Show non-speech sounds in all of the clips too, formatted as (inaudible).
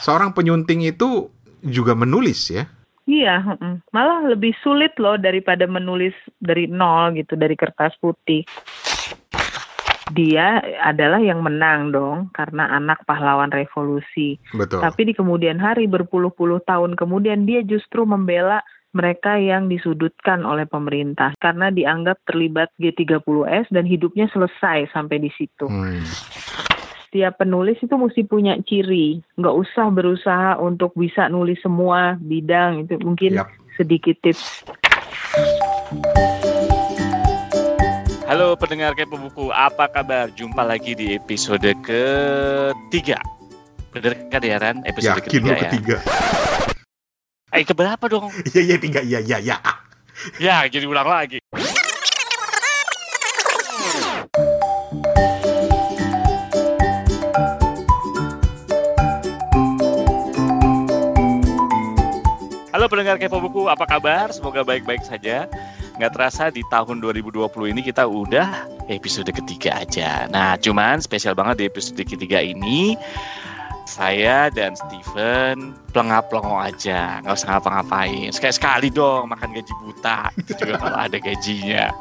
seorang penyunting itu juga menulis ya? Iya, malah lebih sulit loh daripada menulis dari nol gitu, dari kertas putih. Dia adalah yang menang dong, karena anak pahlawan revolusi. Betul. Tapi di kemudian hari, berpuluh-puluh tahun kemudian, dia justru membela mereka yang disudutkan oleh pemerintah karena dianggap terlibat G30S dan hidupnya selesai sampai di situ. Hmm. Setiap penulis itu mesti punya ciri, nggak usah berusaha untuk bisa nulis semua bidang itu mungkin Yap. sedikit tips. Halo pendengar Kepo Buku, apa kabar? Jumpa lagi di episode ketiga. Bener kan ya Ran? Episode Yakin ketiga, ketiga. ya? Eh keberapa dong? Iya iya tiga iya iya iya. Ya jadi ulang lagi. Halo pendengar Kepo Buku, apa kabar? Semoga baik-baik saja. Nggak terasa di tahun 2020 ini kita udah episode ketiga aja. Nah, cuman spesial banget di episode ketiga ini saya dan Steven pelengap-pelongo aja, nggak usah ngapa-ngapain. Sekali-sekali dong makan gaji buta, itu juga kalau ada gajinya.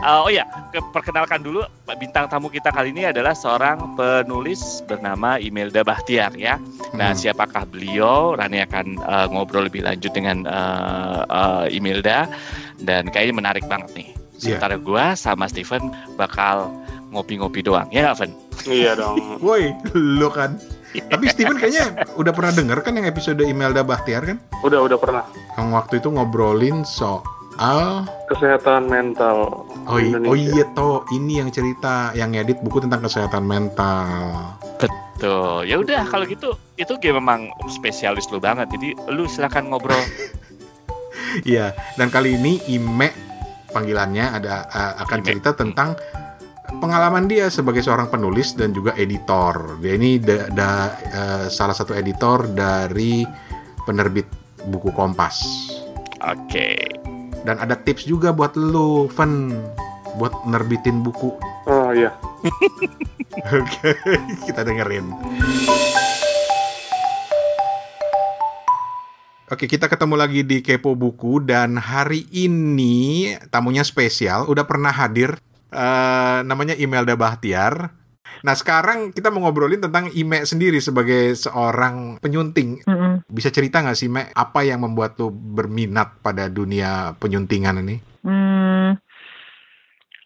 Uh, oh ya, ke- perkenalkan dulu bintang tamu kita kali ini adalah seorang penulis bernama Imelda Bahtiar ya. Nah, Hmm. siapakah beliau? Rani akan uh, ngobrol lebih lanjut dengan uh, uh, Imelda dan kayaknya menarik banget nih. Iya. Sementara gua sama Steven bakal ngopi-ngopi doang. Ya Fen? Iya dong. (laughs) Woi, lu kan. Tapi Steven kayaknya udah pernah denger kan yang episode Imelda Bahtiar kan? Udah udah pernah. Yang waktu itu ngobrolin soal Kesehatan mental Oh, Indonesia. oh iya toh, ini yang cerita yang edit buku tentang kesehatan mental. Tuh, ya udah kalau gitu itu game memang spesialis lu banget. Jadi lu silakan ngobrol. (laughs) Iya, dan kali ini Ime panggilannya ada uh, akan Ime. cerita tentang pengalaman dia sebagai seorang penulis dan juga editor. Dia ini da- da- uh, salah satu editor dari penerbit buku Kompas. Oke. Dan ada tips juga buat lu, Fen, buat nerbitin buku. Oh iya. (laughs) Oke, kita dengerin. Oke, kita ketemu lagi di Kepo Buku dan hari ini tamunya spesial, udah pernah hadir eh, namanya Imelda Bahtiar. Nah, sekarang kita mau ngobrolin tentang Ime sendiri sebagai seorang penyunting. Mm-mm. Bisa cerita nggak sih, Ime, apa yang membuat lu berminat pada dunia penyuntingan ini? Hmm,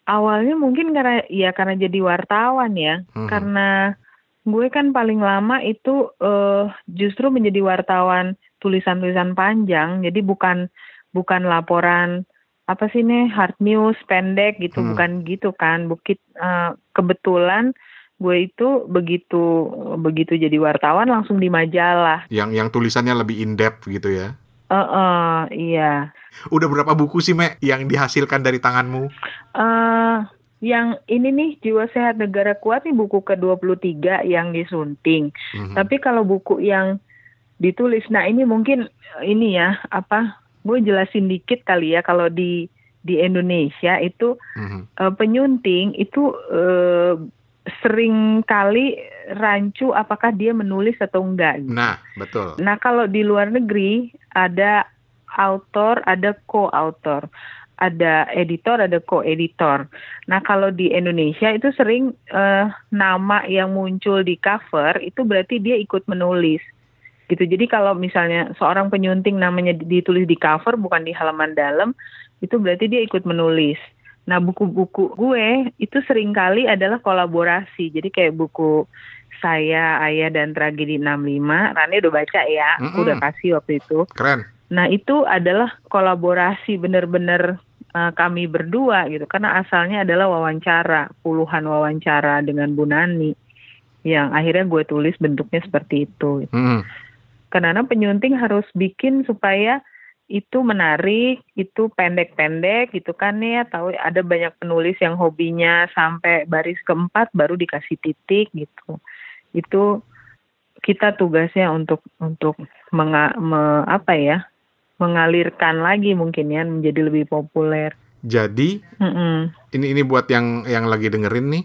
awalnya mungkin karena ya karena jadi wartawan ya, Mhm. karena gue kan paling lama itu eh, justru menjadi wartawan tulisan-tulisan panjang, jadi bukan bukan laporan apa sih nih hard news pendek gitu, Hmm. bukan gitu kan. Bukit eh, kebetulan gue itu begitu begitu jadi wartawan langsung di majalah. Yang yang tulisannya lebih in-depth gitu ya. Eh, eh, iya. Udah berapa buku sih, Me, yang dihasilkan dari tanganmu? eh yang ini nih Jiwa Sehat Negara Kuat nih buku ke-23 yang disunting. Mhm. Tapi kalau buku yang ditulis, nah ini mungkin ini ya apa? Gue jelasin dikit kali ya kalau di di Indonesia itu Mhm. eh, penyunting itu eh, sering kali rancu apakah dia menulis atau enggak. gitu. Nah, betul. Nah, kalau di luar negeri ada autor, ada co-autor, ada editor, ada co-editor. Nah, kalau di Indonesia itu sering eh, nama yang muncul di cover itu berarti dia ikut menulis. Gitu. Jadi kalau misalnya seorang penyunting namanya ditulis di cover bukan di halaman dalam, itu berarti dia ikut menulis. Nah, buku-buku gue itu sering kali adalah kolaborasi. Jadi kayak buku saya, Ayah dan Tragedi 65, Rani udah baca ya, aku Mm-mm. udah kasih waktu itu. Keren. Nah, itu adalah kolaborasi benar-benar eh, kami berdua gitu. Karena asalnya adalah wawancara, puluhan wawancara dengan Bu Nani. Yang akhirnya gue tulis bentuknya seperti itu. Mhm. Karena penyunting harus bikin supaya itu menarik, itu pendek-pendek gitu kan ya. Tahu ada banyak penulis yang hobinya sampai baris keempat baru dikasih titik gitu. Itu kita tugasnya untuk untuk menga, me- apa ya? mengalirkan lagi mungkin ya menjadi lebih populer. Jadi, Mm-mm. ini ini buat yang yang lagi dengerin nih.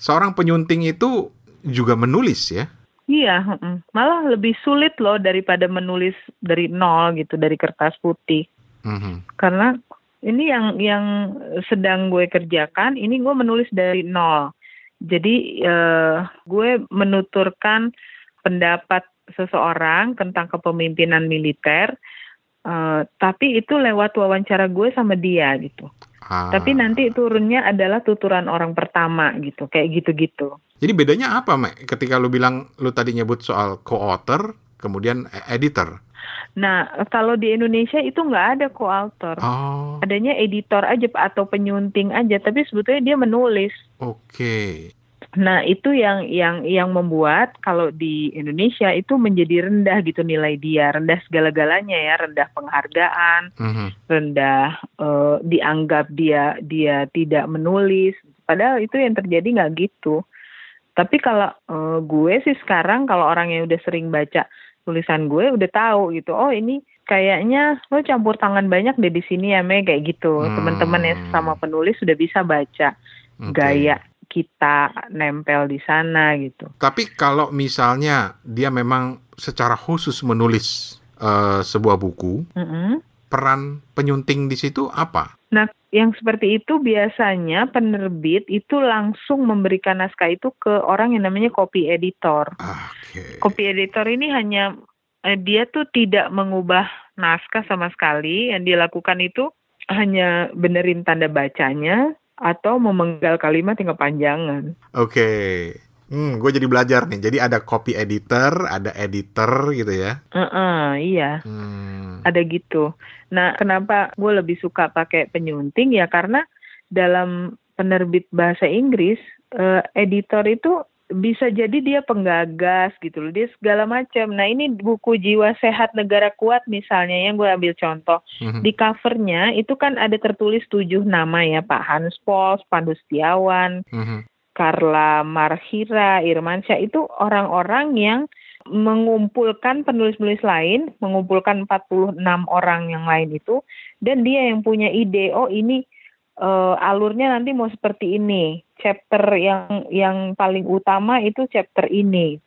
Seorang penyunting itu juga menulis ya. Iya, malah lebih sulit loh daripada menulis dari nol gitu dari kertas putih. Mhm. Karena ini yang yang sedang gue kerjakan, ini gue menulis dari nol. Jadi eh, gue menuturkan pendapat seseorang tentang kepemimpinan militer, eh, tapi itu lewat wawancara gue sama dia gitu. Ah. Tapi nanti turunnya adalah tuturan orang pertama gitu, kayak gitu-gitu. Jadi bedanya apa, Mek? Ketika lu bilang lu tadi nyebut soal co-author, kemudian e- editor. Nah, kalau di Indonesia itu nggak ada co-author. Oh, Adanya editor aja atau penyunting aja, tapi sebetulnya dia menulis. oke. Nah, itu yang yang yang membuat kalau di Indonesia itu menjadi rendah gitu nilai dia, rendah segala-galanya ya, rendah penghargaan, Mhm. rendah eh, dianggap dia dia tidak menulis. Padahal itu yang terjadi nggak gitu. Tapi kalau eh, gue sih sekarang kalau orang yang udah sering baca tulisan gue udah tahu gitu. Oh, ini kayaknya lo campur tangan banyak deh di sini ya, Me kayak gitu. Hmm. Teman-teman yang sama penulis sudah bisa baca Oke. gaya kita nempel di sana gitu. Tapi kalau misalnya dia memang secara khusus menulis eh, sebuah buku, Mm-mm. peran penyunting di situ apa? Nah, yang seperti itu biasanya penerbit itu langsung memberikan naskah itu ke orang yang namanya copy editor. Oke. Copy editor ini hanya eh, dia tuh tidak mengubah naskah sama sekali. Yang dia lakukan itu hanya benerin tanda bacanya atau memenggal kalimat yang kepanjangan. Oke. Hmm, gue jadi belajar nih. Jadi ada copy editor, ada editor gitu ya. Heeh, iya. Hmm. ada gitu. Nah, kenapa gue lebih suka pakai penyunting ya karena dalam penerbit bahasa Inggris eh, editor itu bisa jadi dia penggagas gitu loh, dia segala macam. Nah ini buku Jiwa Sehat Negara Kuat misalnya yang gue ambil contoh Mhm. di covernya itu kan ada tertulis tujuh nama ya Pak Hans Pols, Pandu Setiawan, Mhm. Carla Marhira, Irmansyah itu orang-orang yang mengumpulkan penulis-penulis lain, mengumpulkan 46 orang yang lain itu, dan dia yang punya ide, oh ini eh, alurnya nanti mau seperti ini, chapter yang yang paling utama itu chapter ini.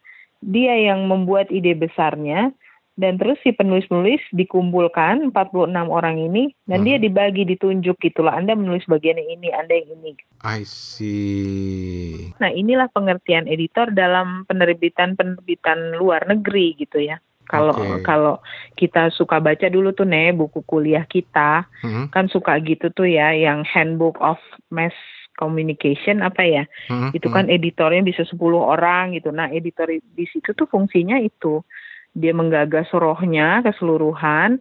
Dia yang membuat ide besarnya, dan terus si penulis-penulis dikumpulkan 46 orang ini, dan dia dibagi, ditunjuk gitulah, Anda menulis bagian yang ini, Anda yang ini. I see. Nah, inilah pengertian editor dalam penerbitan-penerbitan luar negeri gitu ya. Kalau Oke. kalau kita suka baca dulu tuh nih buku kuliah kita, Mhm. kan suka gitu tuh ya yang Handbook of Mass Communication apa ya? Mhm. Itu kan editornya bisa 10 orang gitu. Nah, editor di situ tuh fungsinya itu. Dia menggagas rohnya keseluruhan,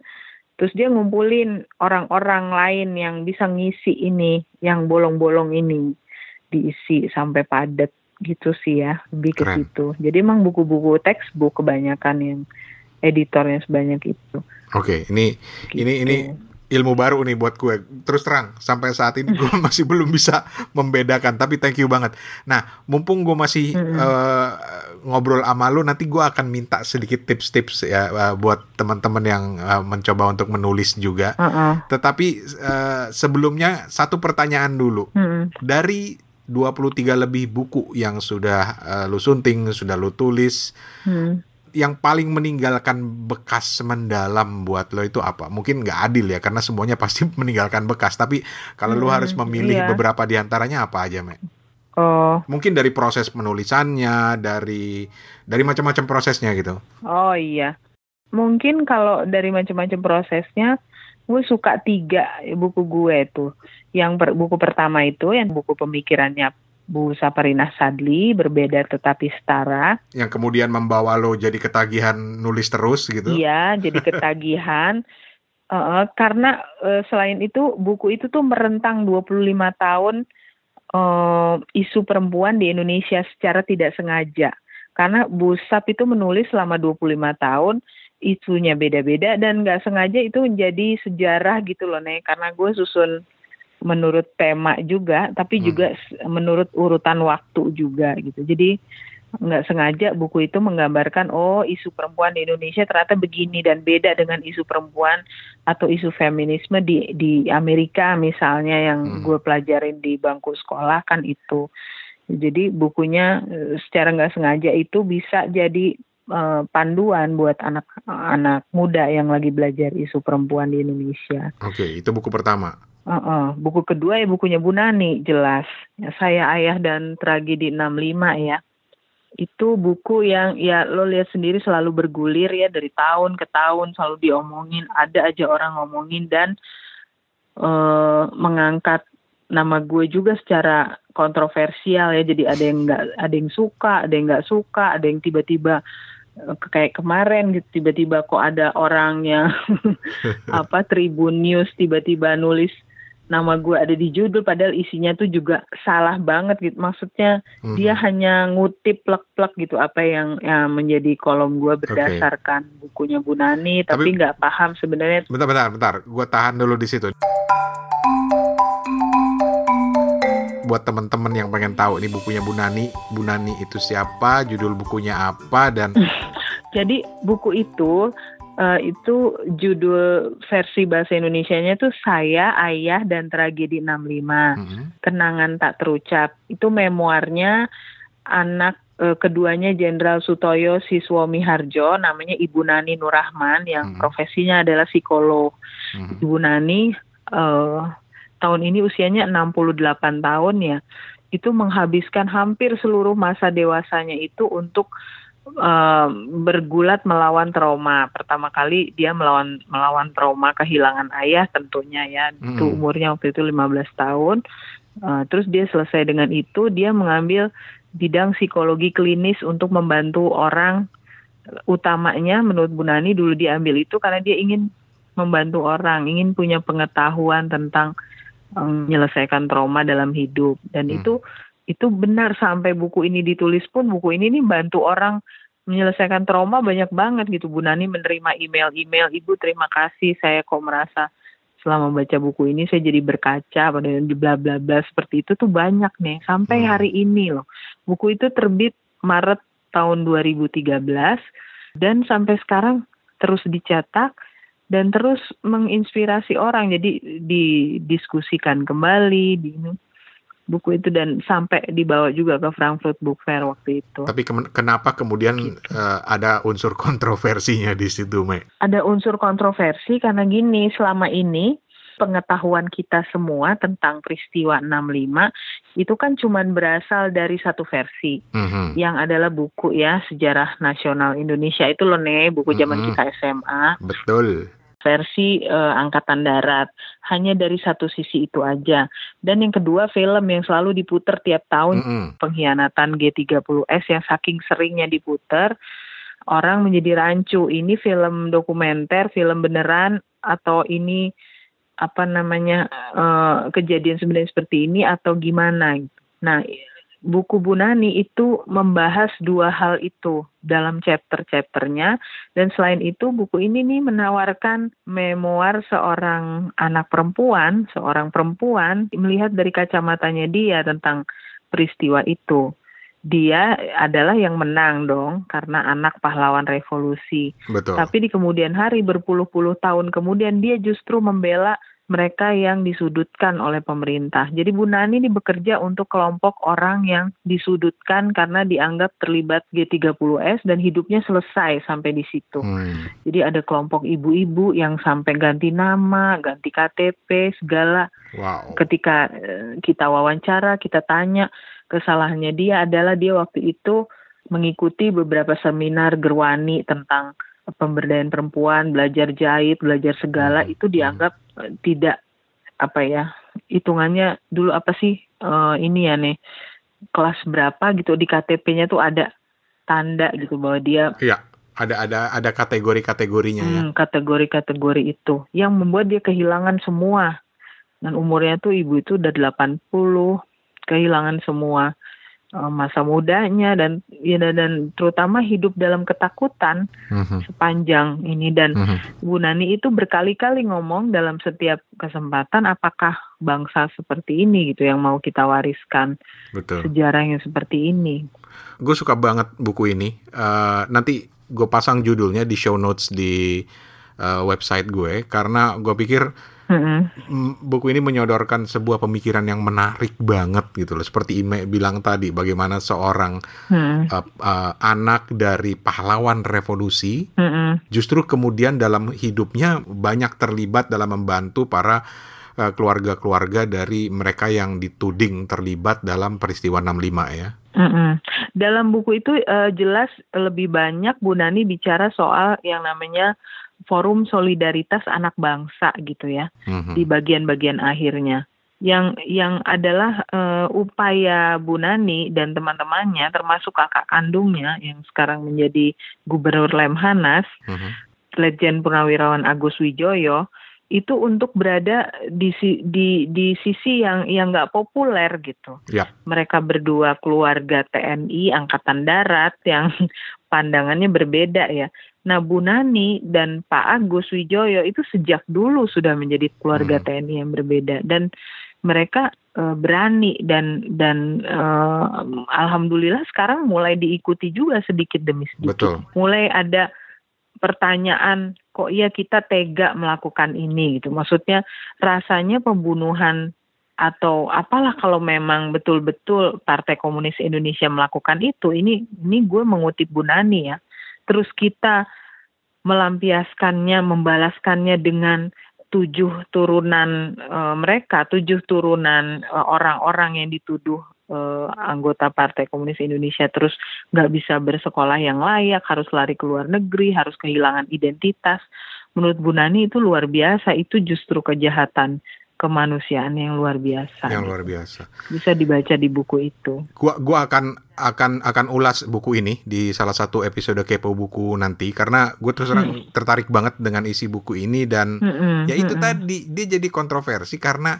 terus dia ngumpulin orang-orang lain yang bisa ngisi ini, yang bolong-bolong ini diisi sampai padat gitu sih ya, lebih ke situ. Jadi emang buku-buku textbook kebanyakan yang editornya sebanyak itu. Oke, ini gitu. ini ini ilmu baru nih buat gue. Terus terang, sampai saat ini gue masih belum bisa membedakan. Tapi thank you banget. Nah, mumpung gue masih Mm-mm. eh, ngobrol sama lu, nanti gue akan minta sedikit tips-tips ya eh, buat teman-teman yang eh, mencoba untuk menulis juga. Heeh. Tetapi eh, sebelumnya satu pertanyaan dulu. Mm-mm. Dari 23 lebih buku yang sudah eh, lu sunting, sudah lu tulis, Hmm. Yang paling meninggalkan bekas mendalam buat lo itu apa? Mungkin nggak adil ya karena semuanya (laughs) pasti meninggalkan bekas. Tapi kalau lo Hmm, harus memilih iya. beberapa di antaranya apa aja, Mek? Oh, Mungkin dari proses penulisannya, dari dari macam-macam prosesnya gitu. Oh iya, mungkin kalau dari macam-macam prosesnya, gue suka tiga buku gue tuh. Yang per- buku pertama itu, yang buku pemikirannya Bu Saparina Sadli, berbeda tetapi setara. Yang kemudian membawa lo jadi ketagihan nulis terus gitu. Iya, jadi ketagihan. (laughs) Eh, karena eh, selain itu buku itu tuh merentang 25 tahun eh, isu perempuan di Indonesia secara tidak sengaja. Karena Bu Sap itu menulis selama 25 tahun isunya beda-beda dan nggak sengaja itu menjadi sejarah gitu loh nih karena gue susun menurut tema juga tapi Hmm. juga menurut urutan waktu juga gitu jadi nggak sengaja buku itu menggambarkan oh isu perempuan di Indonesia ternyata begini dan beda dengan isu perempuan atau isu feminisme di di Amerika misalnya yang Hmm. gue pelajarin di bangku sekolah kan itu Jadi bukunya eh, secara nggak sengaja itu bisa jadi eh, panduan buat anak-anak muda yang lagi belajar isu perempuan di Indonesia. Oke, itu buku pertama. Uh-uh. Buku kedua ya bukunya Bu Nani, jelas. Ya, saya Ayah dan Tragedi 65 ya. Itu buku yang ya lo lihat sendiri selalu bergulir ya dari tahun ke tahun selalu diomongin, ada aja orang ngomongin dan uh, mengangkat nama gue juga secara kontroversial ya jadi ada yang nggak ada yang suka ada yang nggak suka ada yang tiba-tiba eh, kayak kemarin gitu tiba-tiba kok ada orang yang (laughs) apa Tribun News tiba-tiba nulis nama gue ada di judul padahal isinya tuh juga salah banget gitu maksudnya hmm. dia hanya ngutip plek-plek gitu apa yang, yang menjadi kolom gue berdasarkan okay. bukunya Bu Nani tapi nggak paham sebenarnya bentar bentar bentar gue tahan dulu di situ buat teman-teman yang pengen tahu ini bukunya Bu Nani, Bu Nani itu siapa, judul bukunya apa dan (laughs) Jadi buku itu uh, itu judul versi bahasa Indonesianya itu Saya, Ayah dan Tragedi 65. Hmm. Kenangan tak terucap. Itu memoirnya anak uh, keduanya Jenderal Sutoyo Siswomi Harjo namanya Ibu Nani Nurrahman yang hmm. profesinya adalah psikolog. Hmm. Ibu Nani uh, tahun ini usianya 68 tahun ya, itu menghabiskan hampir seluruh masa dewasanya itu untuk uh, bergulat melawan trauma. Pertama kali dia melawan melawan trauma kehilangan ayah tentunya ya. Hmm. Itu umurnya waktu itu 15 tahun. Uh, terus dia selesai dengan itu, dia mengambil bidang psikologi klinis untuk membantu orang utamanya menurut Bu Nani dulu diambil itu karena dia ingin membantu orang, ingin punya pengetahuan tentang menyelesaikan trauma dalam hidup dan hmm. itu itu benar sampai buku ini ditulis pun buku ini nih bantu orang menyelesaikan trauma banyak banget gitu. Bu Nani menerima email-email Ibu terima kasih saya kok merasa selama baca buku ini saya jadi berkaca pada di bla bla bla seperti itu tuh banyak nih sampai hmm. hari ini loh. Buku itu terbit Maret tahun 2013 dan sampai sekarang terus dicetak dan terus menginspirasi orang. Jadi didiskusikan kembali di buku itu dan sampai dibawa juga ke Frankfurt Book Fair waktu itu. Tapi ke kenapa kemudian gitu. uh, ada unsur (laughs) kontroversinya di situ, Mei? Ada unsur kontroversi karena gini, selama ini pengetahuan kita semua tentang peristiwa 65 itu kan cuma berasal dari satu versi mm-hmm. yang adalah buku ya sejarah nasional Indonesia itu loh nih buku zaman mm-hmm. kita SMA. Betul versi uh, angkatan darat. Hanya dari satu sisi itu aja. Dan yang kedua film yang selalu diputar tiap tahun. Mm -hmm. pengkhianatan G30S yang saking seringnya diputar orang menjadi rancu. Ini film dokumenter film beneran atau ini apa namanya uh, kejadian sebenarnya seperti ini atau gimana? Nah buku Bunani itu membahas dua hal itu dalam chapter-chapternya dan selain itu buku ini nih menawarkan memoir seorang anak perempuan, seorang perempuan melihat dari kacamatanya dia tentang peristiwa itu. Dia adalah yang menang dong karena anak pahlawan revolusi. Betul. Tapi di kemudian hari berpuluh-puluh tahun kemudian dia justru membela mereka yang disudutkan oleh pemerintah. Jadi Bu Nani ini bekerja untuk kelompok orang yang disudutkan karena dianggap terlibat G30S dan hidupnya selesai sampai di situ. Hmm. Jadi ada kelompok ibu-ibu yang sampai ganti nama, ganti KTP, segala. Wow. Ketika eh, kita wawancara, kita tanya kesalahannya dia adalah dia waktu itu mengikuti beberapa seminar gerwani tentang pemberdayaan perempuan, belajar jahit, belajar segala hmm. itu dianggap uh, tidak apa ya hitungannya dulu apa sih uh, ini ya nih kelas berapa gitu di KTP-nya tuh ada tanda gitu bahwa dia Iya, ada ada ada kategori-kategorinya ya. hmm, ya. Kategori-kategori itu yang membuat dia kehilangan semua. Dan umurnya tuh ibu itu udah 80, kehilangan semua. Eh, masa mudanya dan ya dan terutama hidup dalam ketakutan uh-huh. sepanjang ini dan uh-huh. Bu Nani itu berkali-kali ngomong dalam setiap kesempatan apakah bangsa seperti ini gitu yang mau kita wariskan Betul. sejarahnya seperti ini. Gue suka banget buku ini. Uh, nanti gue pasang judulnya di show notes di uh, website gue karena gue pikir Mm-mm. mm, buku ini menyodorkan sebuah pemikiran yang menarik banget gitu loh. Seperti Ime bilang tadi, bagaimana seorang Mm-mm. uh, uh, anak dari pahlawan revolusi Mm-mm. justru kemudian dalam hidupnya banyak terlibat dalam membantu para uh, keluarga-keluarga dari mereka yang dituding terlibat dalam peristiwa 65 ya. Mm-mm. Dalam buku itu eh, jelas lebih banyak Bu Nani bicara soal yang namanya Forum Solidaritas Anak Bangsa gitu ya Mhm. di bagian-bagian akhirnya. Yang yang adalah eh, upaya Bu Nani dan teman-temannya termasuk kakak kandungnya yang sekarang menjadi Gubernur Lemhanas, Mhm. Legend Purnawirawan Agus Wijoyo itu untuk berada di di di sisi yang yang nggak populer gitu Ya, mereka berdua keluarga TNI Angkatan Darat yang (laughs) pandangannya berbeda ya. Nah, Bu Nani dan Pak Agus Wijoyo itu sejak dulu sudah menjadi keluarga Hmm. TNI yang berbeda dan mereka eh, berani dan dan eh, alhamdulillah sekarang mulai diikuti juga sedikit demi sedikit. Betul. Mulai ada pertanyaan kok ya kita tega melakukan ini gitu. Maksudnya rasanya pembunuhan atau apalah kalau memang betul-betul Partai Komunis Indonesia melakukan itu ini ini gue mengutip Bu Nani ya terus kita melampiaskannya membalaskannya dengan tujuh turunan eh, mereka tujuh turunan eh, orang-orang yang dituduh eh, anggota Partai Komunis Indonesia. Terus nggak bisa bersekolah yang layak harus lari ke luar negeri harus kehilangan identitas. Menurut Bu Nani itu luar biasa itu justru kejahatan kemanusiaan yang luar biasa yang luar biasa. bisa dibaca di buku itu. Gua gua akan akan akan ulas buku ini di salah satu episode kepo buku nanti karena gue terus terang tertarik banget dengan isi buku ini dan Mm-mm, ya itu mm-mm. tadi dia jadi kontroversi karena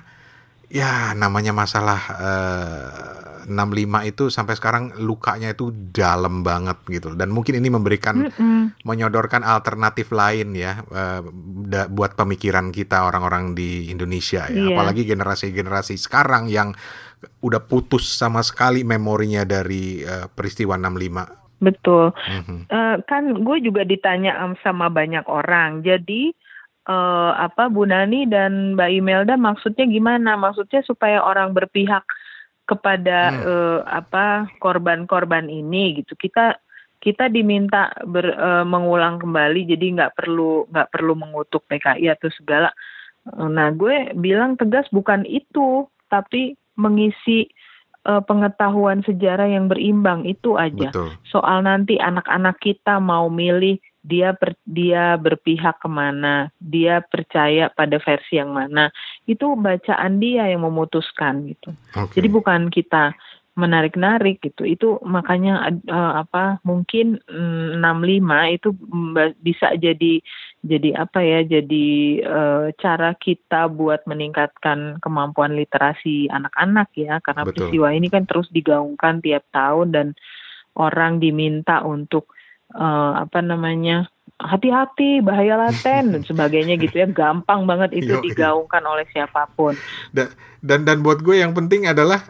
ya namanya masalah eh, 65 itu sampai sekarang lukanya itu dalam banget gitu dan mungkin ini memberikan Mm-mm. menyodorkan alternatif lain ya da- buat pemikiran kita orang-orang di Indonesia ya Iya. apalagi generasi-generasi sekarang yang udah putus sama sekali memorinya dari eh, peristiwa 65 Betul. Mhm. Eh, kan gue juga ditanya am- sama banyak orang. Jadi eh, apa Bu Nani dan Mbak Imelda maksudnya gimana? Maksudnya supaya orang berpihak kepada Hmm. eh, apa korban-korban ini gitu. Kita kita diminta ber- eh, mengulang kembali jadi nggak perlu nggak perlu mengutuk PKI atau segala. Nah gue bilang tegas bukan itu tapi mengisi eh, pengetahuan sejarah yang berimbang itu aja betul soal nanti anak-anak kita mau milih dia per, dia berpihak ke mana, dia percaya pada versi yang mana, itu bacaan dia yang memutuskan gitu. Oke. Jadi bukan kita menarik-narik gitu. Itu makanya eh, apa mungkin mm, 65 itu bisa jadi jadi apa ya? Jadi eh, cara kita buat meningkatkan kemampuan literasi anak-anak ya karena Betul. peristiwa ini kan terus digaungkan tiap tahun dan orang diminta untuk eh, apa namanya? hati-hati bahaya laten dan (laughs) sebagainya gitu ya gampang banget itu Yoi. digaungkan oleh siapa pun dan dan buat gue yang penting adalah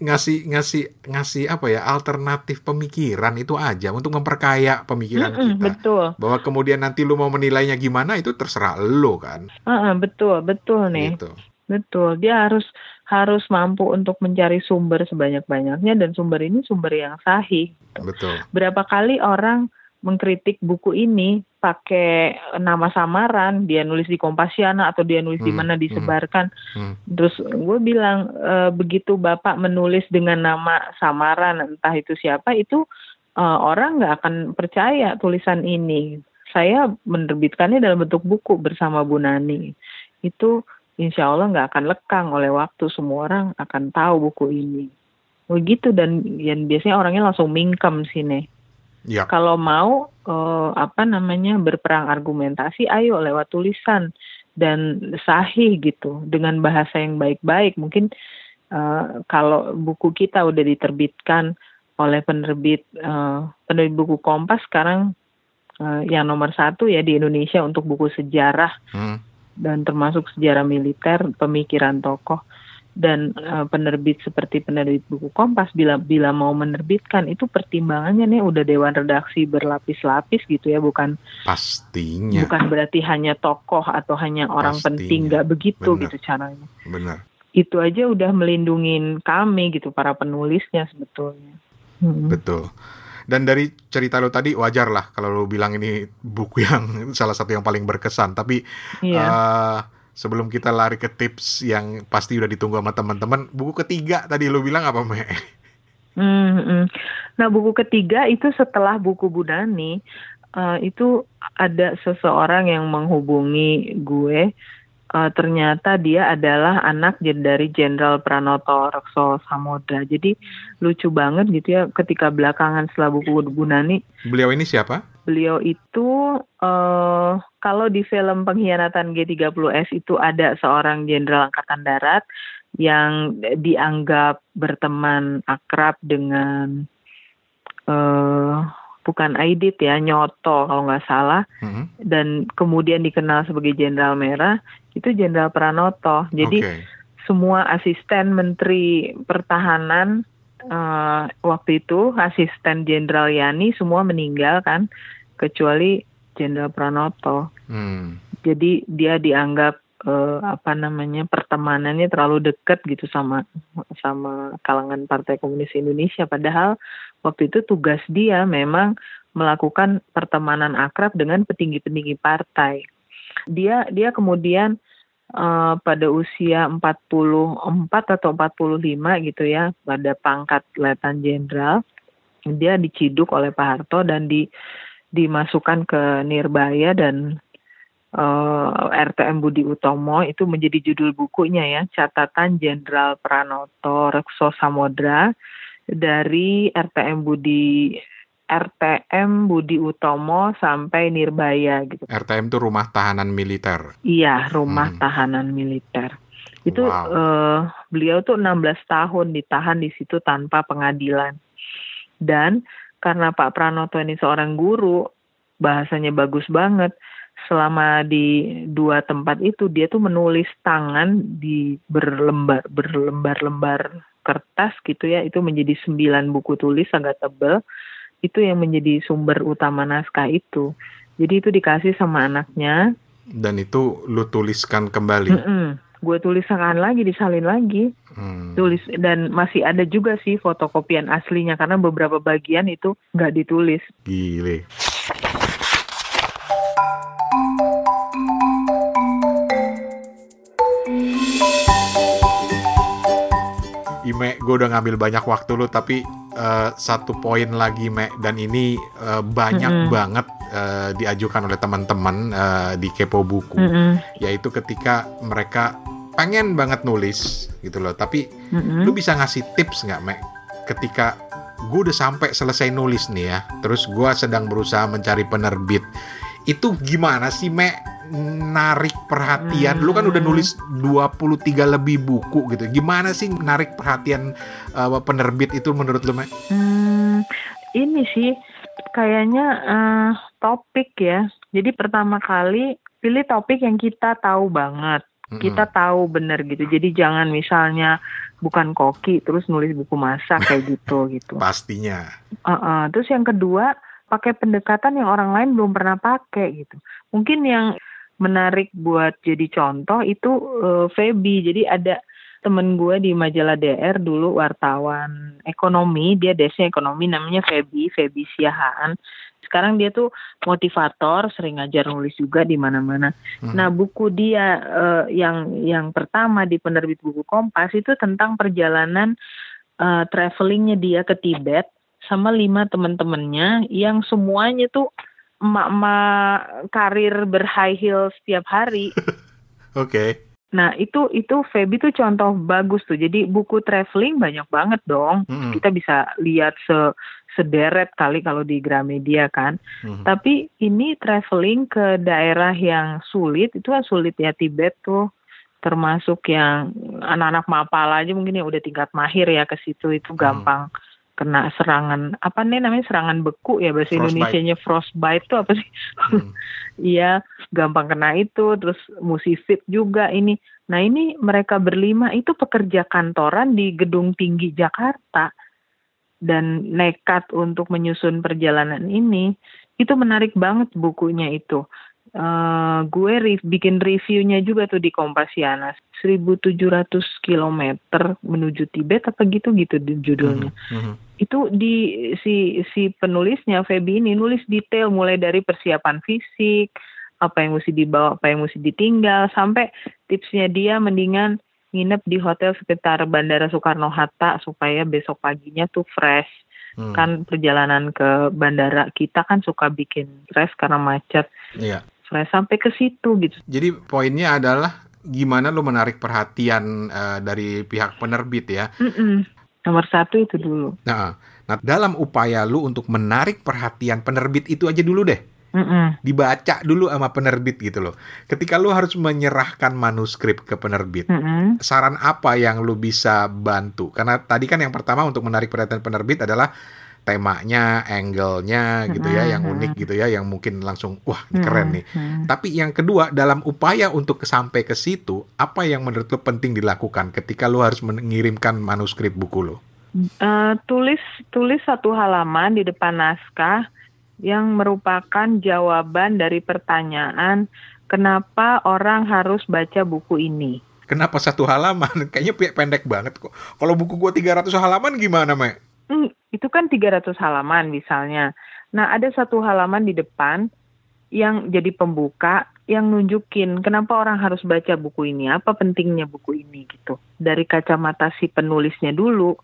ngasih ngasih ngasih apa ya alternatif pemikiran itu aja untuk memperkaya pemikiran Mm-mm, kita betul bahwa kemudian nanti lu mau menilainya gimana itu terserah lu kan Heeh, betul, betul nih. gitu Betul. Dia harus harus mampu untuk mencari sumber sebanyak-banyaknya dan sumber ini sumber yang sahih. betul Berapa kali orang mengkritik buku ini pakai nama samaran, dia nulis di Kompasiana atau dia nulis di Hmm, mana hmm. disebarkan. Hmm. Terus gue bilang e, begitu Bapak menulis dengan nama samaran entah itu siapa itu e, orang nggak akan percaya tulisan ini. Saya menerbitkannya dalam bentuk buku bersama Bu Nani. Itu insya Allah nggak akan lekang oleh waktu. Semua orang akan tahu buku ini. Begitu dan yang biasanya orangnya langsung mingkem sini. ya Kalau mau eh, apa namanya berperang argumentasi, ayo lewat tulisan dan sahih gitu dengan bahasa yang baik-baik. Mungkin eh, kalau buku kita udah diterbitkan oleh penerbit eh, penerbit buku Kompas sekarang yang nomor satu ya di Indonesia untuk buku sejarah Hmm. Dan termasuk sejarah militer, pemikiran tokoh dan uh, penerbit seperti penerbit buku Kompas bila bila mau menerbitkan itu pertimbangannya nih udah dewan redaksi berlapis-lapis gitu ya bukan pastinya bukan berarti hanya tokoh atau hanya orang Pastinya. penting nggak begitu Benar. gitu caranya benar itu aja udah melindungin kami gitu para penulisnya sebetulnya Mm-mm. betul dan dari cerita lo tadi wajar lah kalau lo bilang ini buku yang (laughs) salah satu yang paling berkesan tapi iya eh, sebelum kita lari ke tips yang pasti udah ditunggu sama teman-teman buku ketiga tadi lo bilang apa me Hmm, hmm. Nah, buku ketiga itu setelah buku Budani, eh, itu ada seseorang yang menghubungi gue. Eh, ternyata dia adalah anak dari Jenderal Pranoto Rekso Samodra. Jadi lucu banget gitu ya ketika belakangan setelah buku Budani, beliau ini siapa beliau itu eh kalau di film Pengkhianatan G30S itu ada seorang jenderal angkatan darat yang dianggap berteman akrab dengan eh bukan Aidit ya, Nyoto kalau nggak salah Mhm. dan kemudian dikenal sebagai Jenderal Merah itu Jenderal Pranoto. Jadi Oke. semua asisten Menteri Pertahanan eh, waktu itu asisten Jenderal Yani semua meninggal kan kecuali Jenderal Pranoto. Hmm. Jadi dia dianggap eh, apa namanya pertemanannya terlalu dekat gitu sama sama kalangan Partai Komunis Indonesia. Padahal waktu itu tugas dia memang melakukan pertemanan akrab dengan petinggi-petinggi partai. Dia dia kemudian eh, pada usia 44 atau 45 gitu ya, pada pangkat letnan jenderal, dia diciduk oleh Pak Harto dan di dimasukkan ke Nirbaya dan eh, RTM Budi Utomo itu menjadi judul bukunya ya, catatan Jenderal Pranoto Rekso Samodra dari RTM Budi RTM Budi Utomo sampai Nirbaya gitu. RTM itu rumah tahanan militer Iya, rumah Hmm. tahanan militer. Itu Wow. eh, beliau tuh 16 tahun ditahan di situ tanpa pengadilan. Dan karena Pak Pranoto ini seorang guru, bahasanya bagus banget. Selama di dua tempat itu dia tuh menulis tangan di berlembar berlembar-lembar kertas gitu ya. Itu menjadi sembilan buku tulis agak tebel. Itu yang menjadi sumber utama naskah itu. Jadi itu dikasih sama anaknya, dan itu lu tuliskan kembali Mm-mm. Gue tuliskan lagi, disalin lagi, Hmm. tulis dan masih ada juga sih fotokopian aslinya karena beberapa bagian itu nggak ditulis. Gile. Ime, gue udah ngambil banyak waktu lu, tapi eh, satu poin lagi, Me, dan ini eh, banyak Mm-mm. banget eh, diajukan oleh teman-teman eh, di Kepo Buku, Mm-mm. yaitu ketika mereka pengen banget nulis gitu loh, tapi Mm-mm. lu bisa ngasih tips nggak, Me? Ketika gue udah sampai selesai nulis nih ya, terus gue sedang berusaha mencari penerbit, itu gimana sih, Me? Narik perhatian, lu kan udah Hmm. nulis 23 lebih buku gitu. Gimana sih narik perhatian uh, penerbit itu menurut lu, Me? Hmm, ini sih kayaknya eh, topik ya. Jadi pertama kali pilih topik yang kita tahu banget. Mm-mm. Kita tahu bener gitu. Jadi jangan misalnya bukan koki terus nulis buku masak (laughs) kayak gitu gitu. pastinya. Uh-uh. Terus yang kedua, pakai pendekatan yang orang lain belum pernah pakai gitu. Mungkin yang menarik buat jadi contoh itu uh, Feby. Jadi ada temen gue di majalah DR dulu wartawan ekonomi, dia desnya ekonomi namanya Feby, Feby Siahaan. Sekarang dia tuh motivator, sering ngajar nulis juga di mana-mana. Hmm. Nah, buku dia eh, yang yang pertama di penerbit buku Kompas itu tentang perjalanan eh, travelingnya dia ke Tibet sama lima teman-temannya yang semuanya tuh emak-emak karir berhigh heel setiap hari. (laughs) Oke. Nah, itu itu Feby tuh contoh bagus tuh. Jadi buku traveling banyak banget dong. Mm-mm. Kita bisa lihat se sederet kali kalau di Gramedia kan. Mhm. Tapi ini traveling ke daerah yang sulit, itu kan sulit ya Tibet tuh. Termasuk yang anak-anak mapala aja mungkin yang udah tingkat mahir ya ke situ itu gampang kena serangan apa nih namanya serangan beku ya bahasa Frostbite. Indonesianya frostbite tuh apa sih? Hmm. (laughs) Iya, gampang kena itu, terus mesti fit juga ini. Nah ini mereka berlima itu pekerja kantoran di gedung tinggi Jakarta dan nekat untuk menyusun perjalanan ini. Itu menarik banget bukunya itu. Eh, gue re- bikin reviewnya juga tuh di Kompasiana 1700 km menuju Tibet apa gitu gitu di judulnya Mhm. itu di si si penulisnya Feby ini nulis detail mulai dari persiapan fisik apa yang mesti dibawa apa yang mesti ditinggal sampai tipsnya dia mendingan nginep di hotel sekitar Bandara Soekarno Hatta supaya besok paginya tuh fresh Hmm. kan perjalanan ke bandara kita kan suka bikin fresh karena macet Iya. Fresh sampai ke situ gitu Jadi poinnya adalah gimana lu menarik perhatian eh, dari pihak penerbit ya. Mm-mm. nomor satu itu dulu Nah, nah dalam upaya lu untuk menarik perhatian penerbit itu aja dulu deh. Mm-mm. Dibaca dulu sama penerbit gitu loh. Ketika lu harus menyerahkan manuskrip ke penerbit, Mm-mm. saran apa yang lu bisa bantu? Karena tadi kan yang pertama untuk menarik perhatian penerbit adalah temanya, angle-nya gitu ya, yang Mm-mm. unik gitu ya, yang mungkin langsung wah ini keren nih. Tapi yang kedua, dalam upaya untuk sampai ke situ, apa yang menurut lu penting dilakukan ketika lu harus mengirimkan manuskrip buku lu? Eh, tulis tulis satu halaman di depan naskah yang merupakan jawaban dari pertanyaan kenapa orang harus baca buku ini. Kenapa satu halaman? (laughs) Kayaknya pe- pendek banget kok. Kalau buku gua 300 halaman gimana, Me? Hmm, itu kan 300 halaman misalnya. Nah, ada satu halaman di depan yang jadi pembuka yang nunjukin kenapa orang harus baca buku ini, apa pentingnya buku ini gitu. Dari kacamata si penulisnya dulu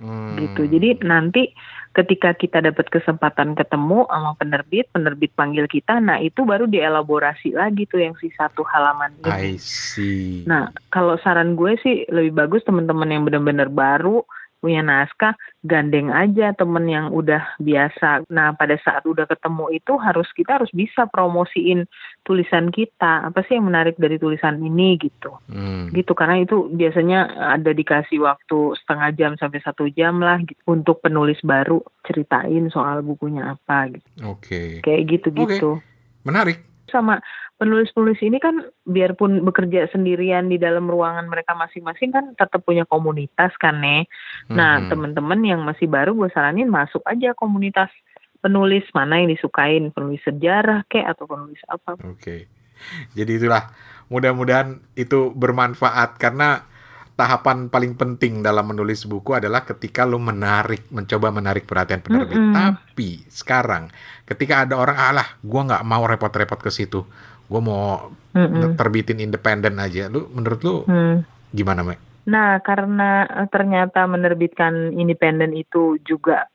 Hmm. gitu. Jadi nanti ketika kita dapat kesempatan ketemu sama penerbit, penerbit panggil kita, nah itu baru dielaborasi lagi tuh yang si satu halaman I ini. see. Nah, kalau saran gue sih lebih bagus teman-teman yang benar-benar baru punya naskah, gandeng aja temen yang udah biasa. Nah, pada saat udah ketemu itu harus kita harus bisa promosiin tulisan kita. Apa sih yang menarik dari tulisan ini gitu Hmm. gitu karena itu biasanya ada dikasih waktu setengah jam sampai satu jam lah gitu untuk penulis baru ceritain soal bukunya apa gitu Oke. kayak gitu gitu Menarik. Sama penulis-penulis ini kan biarpun bekerja sendirian di dalam ruangan mereka masing-masing kan tetap punya komunitas kan nih nah Mhm. teman-teman yang masih baru gue saranin masuk aja komunitas penulis. Mana yang disukain? Penulis sejarah kayak atau penulis apa? Oke. Jadi itulah mudah-mudahan itu bermanfaat. Karena tahapan paling penting dalam menulis buku adalah ketika lo menarik, mencoba menarik perhatian penerbit. Mm-mm. Tapi sekarang ketika ada orang alah, gua nggak mau repot-repot ke situ, gua mau Mm-mm. terbitin independen aja. Lu menurut lu Hmm. gimana, Mek? Nah, karena eh, ternyata menerbitkan independen itu juga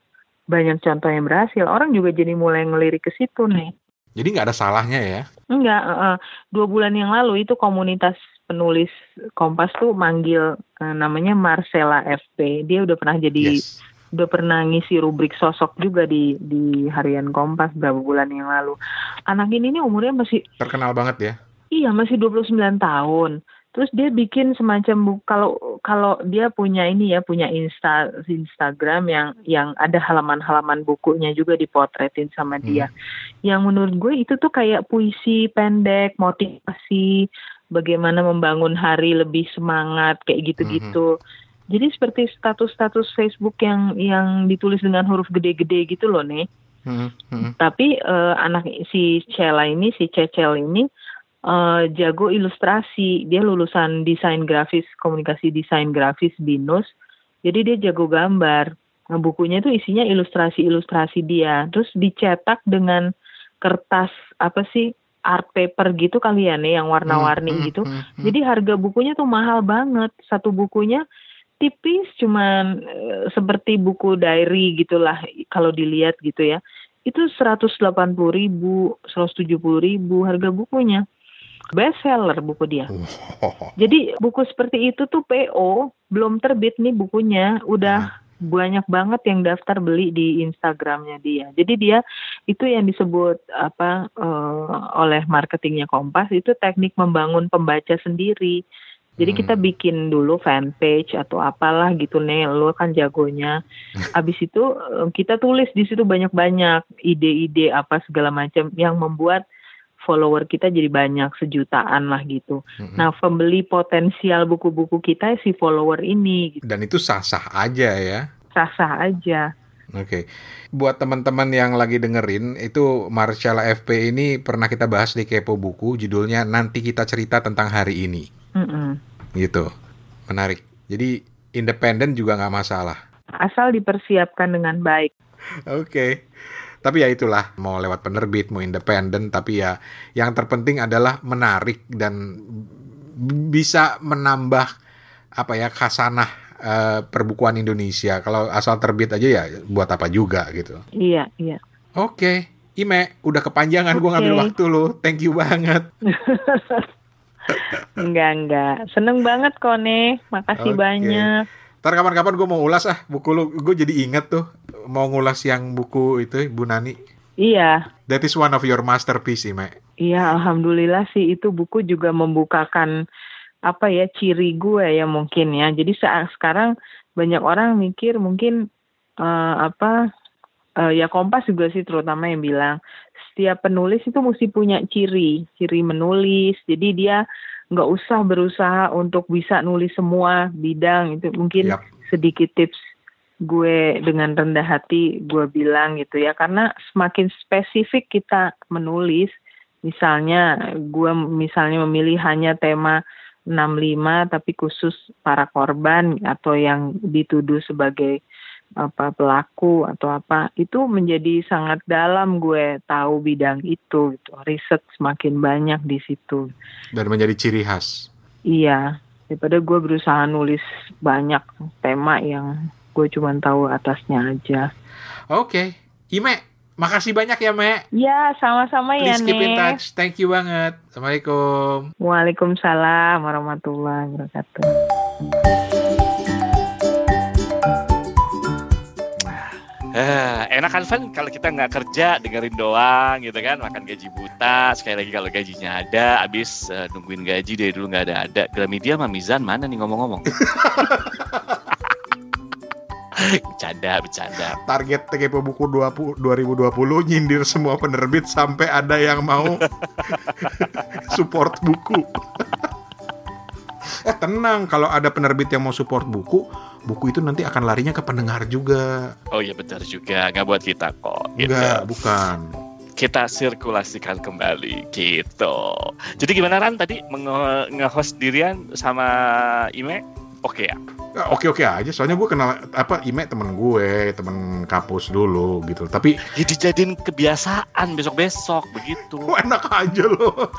banyak contoh yang berhasil, orang juga jadi mulai ngelirik ke situ nih. Jadi nggak ada salahnya ya? Enggak, eh, eh, dua bulan yang lalu itu komunitas penulis Kompas tuh manggil eh, namanya Marcella FP. Dia udah pernah jadi, Yes. udah pernah ngisi rubrik sosok juga di di harian Kompas beberapa bulan yang lalu. Anak ini nih umurnya masih Terkenal banget ya. Iya masih 29 tahun. Terus dia bikin semacam kalau kalau dia punya ini ya punya Insta Instagram yang yang ada halaman-halaman bukunya juga dipotretin sama dia. Yang menurut gue itu tuh kayak puisi pendek, motivasi, bagaimana membangun hari lebih semangat kayak gitu-gitu. Jadi seperti status-status Facebook yang yang ditulis dengan huruf gede-gede gitu loh nih Hmm, hmm. tapi eh, anak si Cela ini si Cecel ini eh, jago ilustrasi. Dia lulusan desain grafis komunikasi desain grafis binus jadi dia jago gambar. Nah, bukunya itu isinya ilustrasi-ilustrasi dia. Terus dicetak dengan kertas apa sih art paper gitu kalian ya yang warna-warni Hmm, hmm, gitu hmm, hmm. jadi harga bukunya tuh mahal banget. Satu bukunya tipis cuman eh, seperti buku diary gitulah kalau dilihat gitu ya. Itu 180 ribu, 170 ribu harga bukunya. Best seller buku dia. Jadi buku seperti itu tuh PO belum terbit nih bukunya, udah banyak banget yang daftar beli di Instagramnya dia. Jadi dia itu yang disebut apa eh, oleh marketingnya Kompas itu teknik membangun pembaca sendiri. Jadi Hmm. kita bikin dulu fanpage atau apalah gitu nih, lu kan jagonya. (laughs) Abis itu eh, kita tulis di situ banyak-banyak ide-ide apa segala macam yang membuat follower kita jadi banyak sejutaan lah gitu. Mm-mm. Nah, pembeli potensial buku-buku kita si follower ini gitu. Dan itu sah-sah aja ya. Sah-sah aja. Oke, buat teman-teman yang lagi dengerin, itu Marcella FP ini pernah kita bahas di Kepo Buku, judulnya nanti kita cerita tentang hari ini, Mm-mm. gitu. Menarik. Jadi independen juga nggak masalah. Asal dipersiapkan dengan baik. Oke. Tapi ya itulah, mau lewat penerbit, mau independen, tapi ya yang terpenting adalah menarik dan bisa menambah apa ya khasanah eh, perbukuan Indonesia. Kalau asal terbit aja ya buat apa juga gitu. Iya, iya. Oke, Ime, udah kepanjangan gua Oke. ngambil waktu lu. Thank you banget. (laughs) Enggak, enggak. Seneng banget kok nih. Makasih Oke. banyak. Ntar kapan-kapan gue mau ulas ah buku lu. Gue jadi inget tuh mau ngulas yang buku itu Bu Nani. Iya. That is one of your masterpiece, Ime. Iya, alhamdulillah sih itu buku juga membukakan apa ya ciri gue ya mungkin ya. Jadi saat sekarang banyak orang mikir mungkin eh, apa eh, ya Kompas juga sih terutama yang bilang setiap penulis itu mesti punya ciri, ciri menulis. Jadi dia nggak usah berusaha untuk bisa nulis semua bidang itu mungkin Yap. sedikit tips gue dengan rendah hati gue bilang gitu ya karena semakin spesifik kita menulis misalnya gue misalnya memilih hanya tema 65 tapi khusus para korban atau yang dituduh sebagai apa pelaku atau apa itu menjadi sangat dalam gue tahu bidang itu gitu. riset semakin banyak di situ Dan menjadi ciri khas. Iya, daripada gue berusaha nulis banyak tema yang gue cuma tahu atasnya aja. Oke, Ime, makasih banyak ya, Me. Ya, sama-sama ya, Please keep in touch. Thank you banget. Assalamualaikum. Waalaikumsalam warahmatullahi wabarakatuh. Eh, enak kan Van kalau kita nggak kerja dengerin doang gitu kan makan gaji buta sekali lagi kalau gajinya ada abis eh, nungguin gaji dari dulu nggak ada ada Gramedia sama Mizan mana nih ngomong-ngomong (laughs) bercanda bercanda Target TKP buku 20, 2020 nyindir semua penerbit sampai ada yang mau (laughs) support buku. eh tenang, kalau ada penerbit yang mau support buku, buku itu nanti akan larinya ke pendengar juga. oh iya benar juga nggak buat kita kok gitu. Enggak, bukan. kita sirkulasikan kembali gitu jadi gimana Ran tadi nge-host dirian sama Ime oke ya Ya, Oke-oke aja, soalnya gue kenal apa Ime temen gue, temen kapus dulu gitu. Tapi ya dijadiin kebiasaan besok-besok begitu Wah, (laughs) enak aja loh.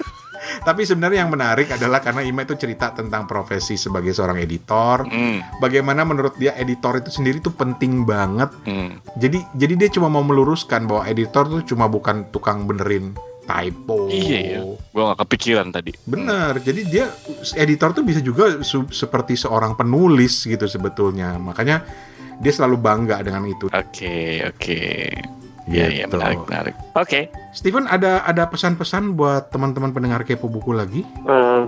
(laughs) Tapi sebenarnya yang menarik adalah karena Ima itu cerita tentang profesi sebagai seorang editor. Hmm, Bagaimana menurut dia editor itu sendiri tuh penting banget. hmm. Jadi jadi dia cuma mau meluruskan bahwa editor tuh cuma bukan tukang benerin typo. Iya, iya. gue nggak kepikiran tadi Bener. Jadi dia editor tuh bisa juga su- seperti seorang penulis gitu sebetulnya. Makanya dia selalu bangga dengan itu. Oke, oke. Iya, iya, Gitu. menarik, menarik. Oke, Steven ada ada pesan-pesan buat teman-teman pendengar kepo buku lagi? Eh,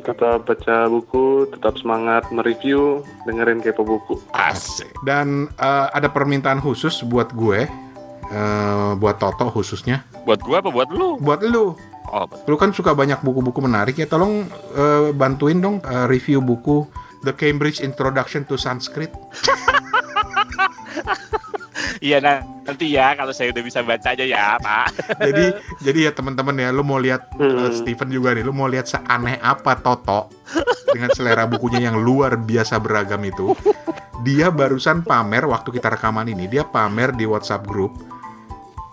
tetap baca buku, tetap semangat mereview, dengerin kepo buku. asik. Dan eh, ada permintaan khusus buat gue, eh, buat Toto khususnya, Buat gua apa buat lu? buat lu. Oh, betul. Lu kan suka banyak buku-buku menarik ya, tolong eh, bantuin dong eh, review buku The Cambridge Introduction to Sanskrit. (laughs) Iya, nah, nanti ya kalau saya udah bisa baca aja ya, Pak. (laughs) Jadi jadi ya teman-teman ya, lu mau lihat Hmm. Steven juga nih, lu mau lihat seaneh apa Toto dengan selera bukunya yang luar biasa beragam itu. Dia barusan pamer waktu kita rekaman ini, dia pamer di WhatsApp group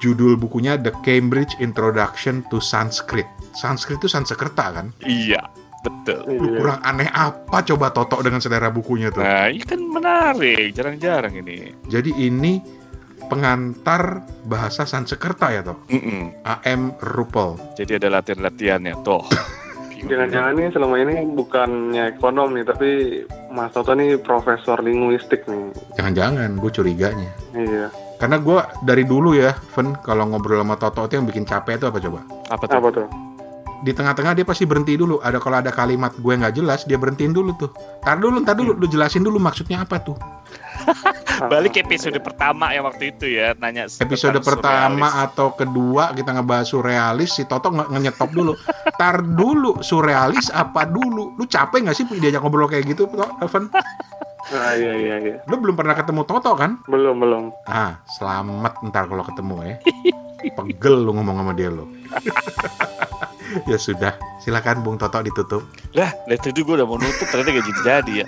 judul bukunya The Cambridge Introduction to Sanskrit. Sanskrit itu Sanskerta kan? Iya, betul. Lu Iya. kurang aneh apa coba Toto dengan selera bukunya tuh? Nah, ini kan menarik, jarang-jarang ini. Jadi ini pengantar bahasa Sanskerta ya toh? Mm-mm. AM Rupel. Jadi ada latihan-latihannya, toh. (laughs) Jangan-jangan ini selama ini bukannya ekonom nih, tapi Mas Toto nih profesor linguistik nih. Jangan-jangan, gue curiganya. Iya. Karena gue dari dulu ya, Ven, kalau ngobrol sama Toto itu yang bikin capek itu apa coba? Apa tuh? Apa tuh? di tengah-tengah dia pasti berhenti dulu. Ada kalau ada kalimat gue nggak jelas, dia berhentiin dulu tuh. Tar dulu, tar dulu, lu jelasin dulu maksudnya apa tuh. (laughs) Balik ke episode pertama ya waktu itu ya nanya Episode pertama surrealis. atau kedua kita ngebahas surrealis, si Toto nge ngenyetop dulu. Tar dulu, surrealis apa dulu? Lu capek nggak sih diajak ngobrol kayak gitu, Evan? (laughs) Ah iya iya iya. Lu belum pernah ketemu Toto kan? Belum belum. Ah, selamat ntar kalau ketemu ya. Pegel lu ngomong sama dia lu. (laughs) ya sudah, silakan Bung Toto ditutup. Lah, dari tadi gue udah mau nutup ternyata gak jadi jadi ya.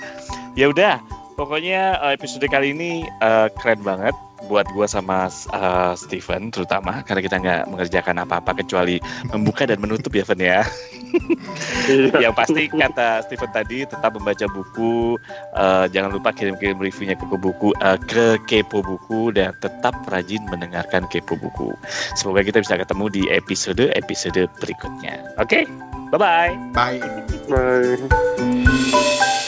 Ya udah, pokoknya eh, episode kali ini eh, keren banget buat gue sama eh, Steven terutama karena kita nggak mengerjakan apa-apa kecuali membuka dan menutup ya Fen ya. Iya. Yang pasti kata Steven tadi tetap membaca buku, eh, jangan lupa kirim-kirim reviewnya ke buku eh, ke Kepo Buku dan tetap rajin mendengarkan Kepo Buku. Semoga kita bisa ketemu di episode-episode berikutnya. Oke, bye bye. Bye. Bye.